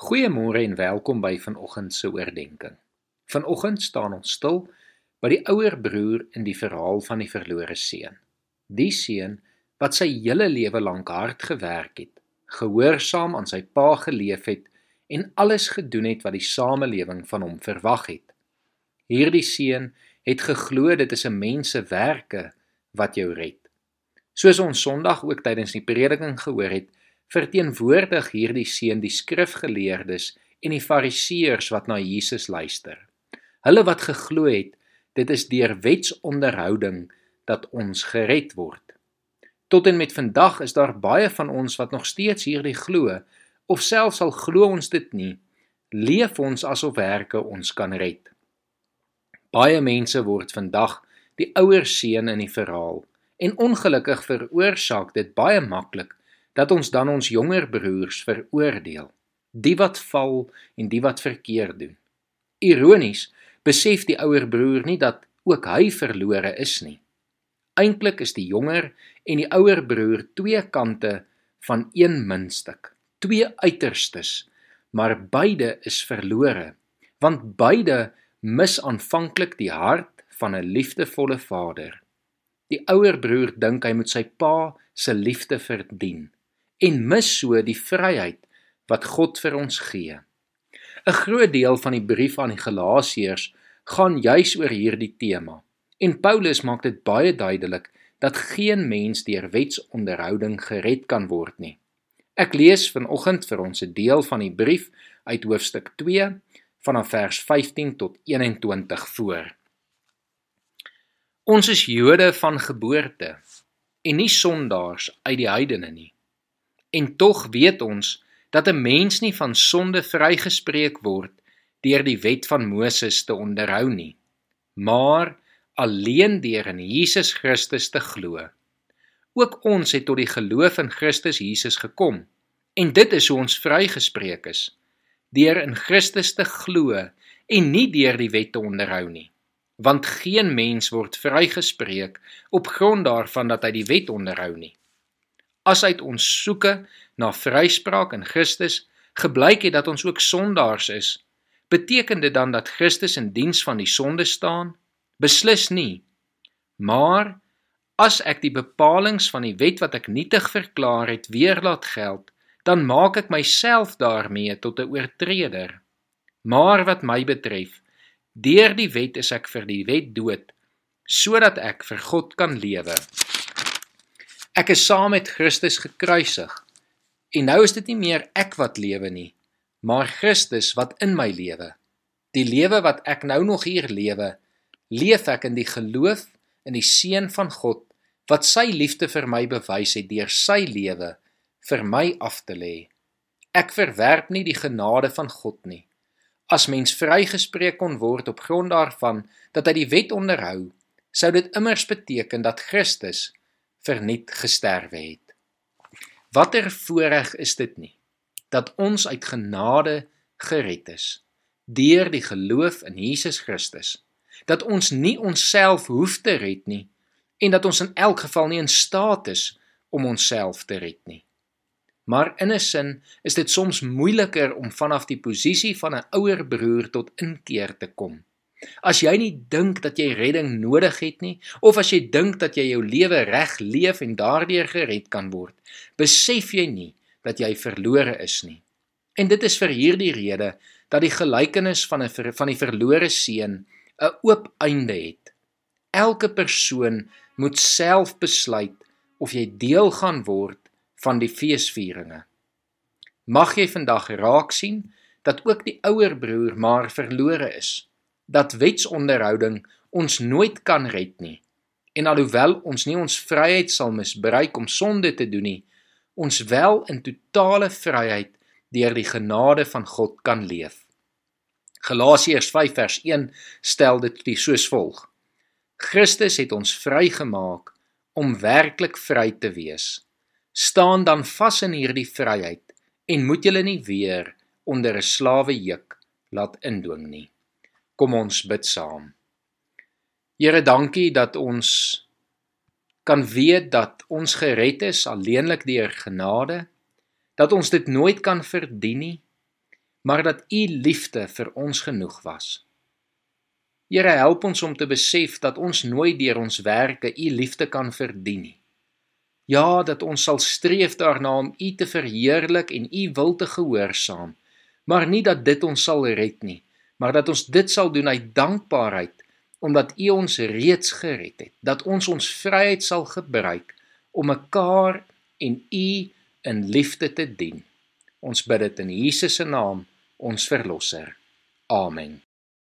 Goeiemôre en welkom by vanoggend se oordeenking. Vanoggend staan ons stil by die ouer broer in die verhaal van die verlore seun. Die seun wat sy hele lewe lank hard gewerk het, gehoorsaam aan sy pa geleef het en alles gedoen het wat die samelewing van hom verwag het. Hierdie seun het geglo dit is 'n mens se werke wat jou red. Soos ons Sondag ook tydens die prediking gehoor het, verteenwoordig hierdie seun die skrifgeleerdes en die fariseërs wat na Jesus luister. Hulle wat geglo het dit is deur wetsonderhouding dat ons gered word. Tot en met vandag is daar baie van ons wat nog steeds hierdie glo of selfs al glo ons dit nie, leef ons asof werke ons kan red. Baie mense word vandag die ouer seun in die verhaal en ongelukkig veroorsaak dit baie maklik dat ons dan ons jonger broers veroordeel, die wat val en die wat verkeerd doen. Ironies besef die ouer broer nie dat ook hy verlore is nie. Eintlik is die jonger en die ouer broer twee kante van een muntstuk, twee uiterstes, maar beide is verlore, want beide mis aanvanklik die hart van 'n liefdevolle vader. Die ouer broer dink hy moet sy pa se liefde verdien en mis so die vryheid wat God vir ons gee. 'n Groot deel van die brief aan die Galasiërs gaan juis oor hierdie tema. En Paulus maak dit baie duidelik dat geen mens deur wetsonderhouding gered kan word nie. Ek lees vanoggend vir ons 'n deel van die brief uit hoofstuk 2 vanaf vers 15 tot 21 voor. Ons is Jode van geboorte en nie sondaars uit die heidene nie. En tog weet ons dat 'n mens nie van sonde vrygespreek word deur die wet van Moses te onderhou nie, maar alleen deur in Jesus Christus te glo. Ook ons het tot die geloof in Christus Jesus gekom. En dit is hoe ons vrygespreek is, deur in Christus te glo en nie deur die wet te onderhou nie. Want geen mens word vrygespreek op grond daarvan dat hy die wet onderhou nie as uit ons soeke na vryspraak in Christus gebleik het dat ons ook sondaars is, beteken dit dan dat Christus in diens van die sonde staan? Beslis nie. Maar as ek die bepalinge van die wet wat ek nietig verklaar het weer laat geld, dan maak ek myself daarmee tot 'n oortreder. Maar wat my betref, deur die wet is ek vir die wet dood, sodat ek vir God kan lewe. Ek is saam met Christus gekruisig. En nou is dit nie meer ek wat lewe nie, maar Christus wat in my lewe. Die lewe wat ek nou nog hier lewe, leef ek in die geloof in die seun van God wat sy liefde vir my bewys het deur sy lewe vir my af te lê. Ek verwerp nie die genade van God nie. As mens vrygespreek kon word op grond daarvan dat hy die wet onderhou, sou dit immers beteken dat Christus verniet gesterwe het. Watter voorreg is dit nie dat ons uit genade gered is deur die geloof in Jesus Christus dat ons nie onsself hoef te red nie en dat ons in elk geval nie in staat is om onsself te red nie. Maar in 'n sin is dit soms moeiliker om vanaf die posisie van 'n ouer broer tot inkeer te kom. As jy nie dink dat jy redding nodig het nie, of as jy dink dat jy jou lewe reg leef en daardeur gered kan word, besef jy nie dat jy verlore is nie. En dit is vir hierdie rede dat die gelykenis van 'n van die verlore seun 'n oop einde het. Elke persoon moet self besluit of jy deel gaan word van die feesvieringe. Mag jy vandag raak sien dat ook die ouer broer maar verlore is dat wetsonderhouding ons nooit kan red nie. En alhoewel ons nie ons vryheid sal misbruik om sonde te doen nie, ons wel in totale vryheid deur die genade van God kan leef. Galasiërs 5 vers 1 stel dit soos volg: Christus het ons vrygemaak om werklik vry te wees. Staan dan vas in hierdie vryheid en moet julle nie weer onder 'n slawe juk laat indwing nie. Kom ons bid saam. Here, dankie dat ons kan weet dat ons gered is alleenlik deur genade, dat ons dit nooit kan verdien nie, maar dat u liefde vir ons genoeg was. Here help ons om te besef dat ons nooit deur ons werke u liefde kan verdien nie. Ja, dat ons sal streef daarna om u te verheerlik en u wil te gehoorsaam, maar nie dat dit ons sal red nie, maar dat ons dit sal doen uit dankbaarheid omdat u ons reeds gered het, dat ons ons vryheid sal gebruik om mekaar en u in liefde te dien. Ons bid dit in Jesus se naam, ons verlosser. Amen.